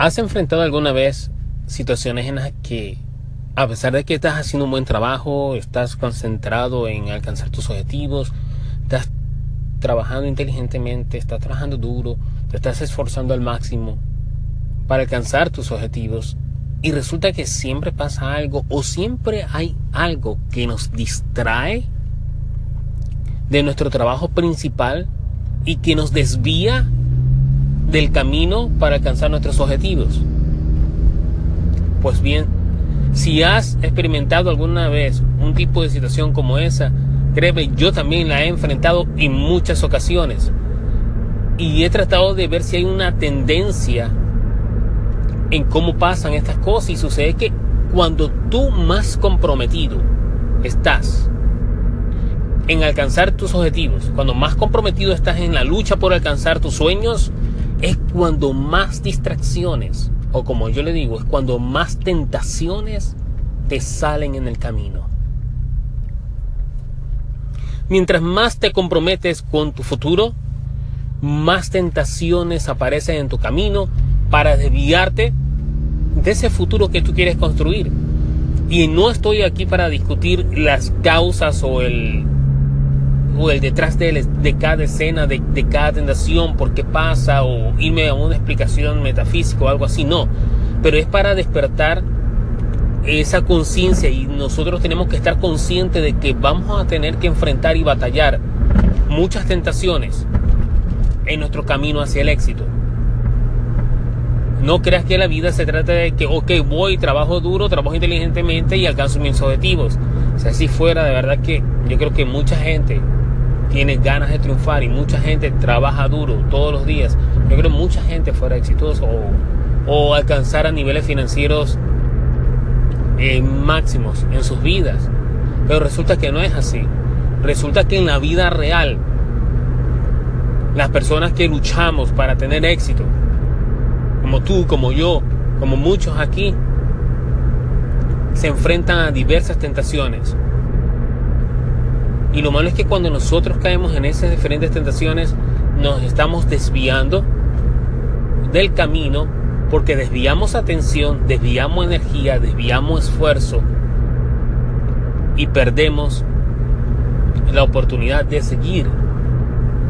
¿Has enfrentado alguna vez situaciones en las que, a pesar de que estás haciendo un buen trabajo, estás concentrado en alcanzar tus objetivos, estás trabajando inteligentemente, estás trabajando duro, te estás esforzando al máximo para alcanzar tus objetivos y resulta que siempre pasa algo o siempre hay algo que nos distrae de nuestro trabajo principal y que nos desvía del camino para alcanzar nuestros objetivos. Pues bien, si has experimentado alguna vez un tipo de situación como esa, créeme, yo también la he enfrentado en muchas ocasiones. Y he tratado de ver si hay una tendencia en cómo pasan estas cosas. Y sucede que cuando tú más comprometido estás en alcanzar tus objetivos, cuando más comprometido estás en la lucha por alcanzar tus sueños, es cuando más distracciones, o como yo le digo, es cuando más tentaciones te salen en el camino. Mientras más te comprometes con tu futuro, más tentaciones aparecen en tu camino para desviarte de ese futuro que tú quieres construir. Y no estoy aquí para discutir las causas o el, o el detrás de, de cada escena, de, cada tentación, por qué pasa, o irme a una explicación metafísica o algo así, no. Pero es para despertar esa conciencia y nosotros tenemos que estar conscientes de que vamos a tener que enfrentar y batallar muchas tentaciones en nuestro camino hacia el éxito. No creas que la vida se trata de que, ok, voy, trabajo duro, trabajo inteligentemente y alcanzo mis objetivos. Si así fuera, de verdad que yo creo que mucha gente tiene ganas de triunfar y mucha gente trabaja duro todos los días. Yo creo que mucha gente fuera exitosa o, o alcanzara niveles financieros eh, máximos en sus vidas. Pero resulta que no es así. Resulta que en la vida real, las personas que luchamos para tener éxito, como tú, como yo, como muchos aquí, se enfrentan a diversas tentaciones. Y lo malo es que cuando nosotros caemos en esas diferentes tentaciones, nos estamos desviando del camino porque desviamos atención, desviamos energía, desviamos esfuerzo y perdemos la oportunidad de seguir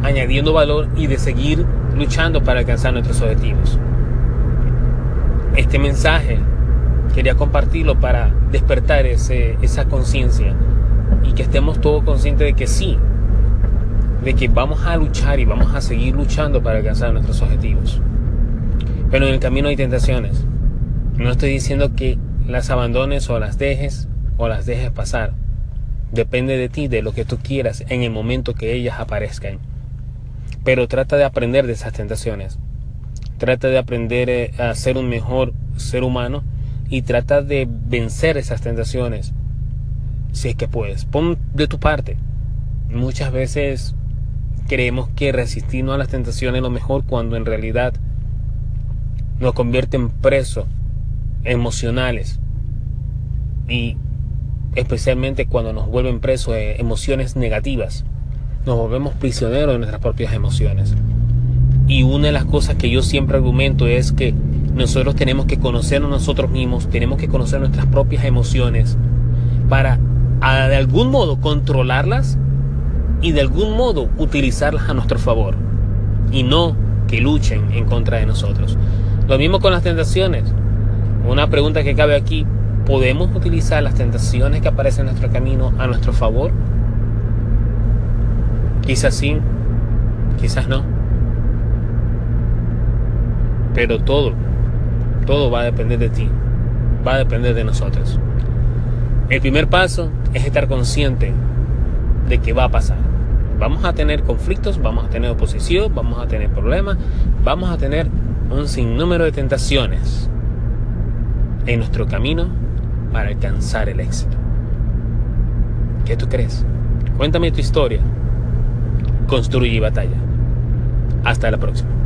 añadiendo valor y de seguir luchando para alcanzar nuestros objetivos. Este mensaje quería compartirlo para despertar ese, esa conciencia y que estemos todos conscientes de que sí, de que vamos a luchar y vamos a seguir luchando para alcanzar nuestros objetivos. Pero en el camino hay tentaciones. No estoy diciendo que las abandones o las dejes o las dejes pasar. Depende de ti, de lo que tú quieras en el momento que ellas aparezcan. Pero trata de aprender de esas tentaciones. Trata de aprender eh, a ser un mejor ser humano y trata de vencer esas tentaciones si es que puedes. Pon de tu parte. Muchas veces creemos que resistirnos a las tentaciones es lo mejor cuando en realidad nos convierte en presos emocionales y especialmente cuando nos vuelven presos de emociones negativas. Nos volvemos prisioneros de nuestras propias emociones. Y una de las cosas que yo siempre argumento es que nosotros tenemos que conocernos nosotros mismos, tenemos que conocer nuestras propias emociones para de algún modo controlarlas y de algún modo utilizarlas a nuestro favor y no que luchen en contra de nosotros. Lo mismo con las tentaciones. Una pregunta que cabe aquí, ¿podemos utilizar las tentaciones que aparecen en nuestro camino a nuestro favor? Quizás sí, quizás no. Pero todo, todo va a depender de ti, va a depender de nosotros. El primer paso es estar consciente de que va a pasar. Vamos a tener conflictos, vamos a tener oposición, vamos a tener problemas, vamos a tener un sinnúmero de tentaciones en nuestro camino para alcanzar el éxito. ¿Qué tú crees? Cuéntame tu historia. Construye batalla. Hasta la próxima.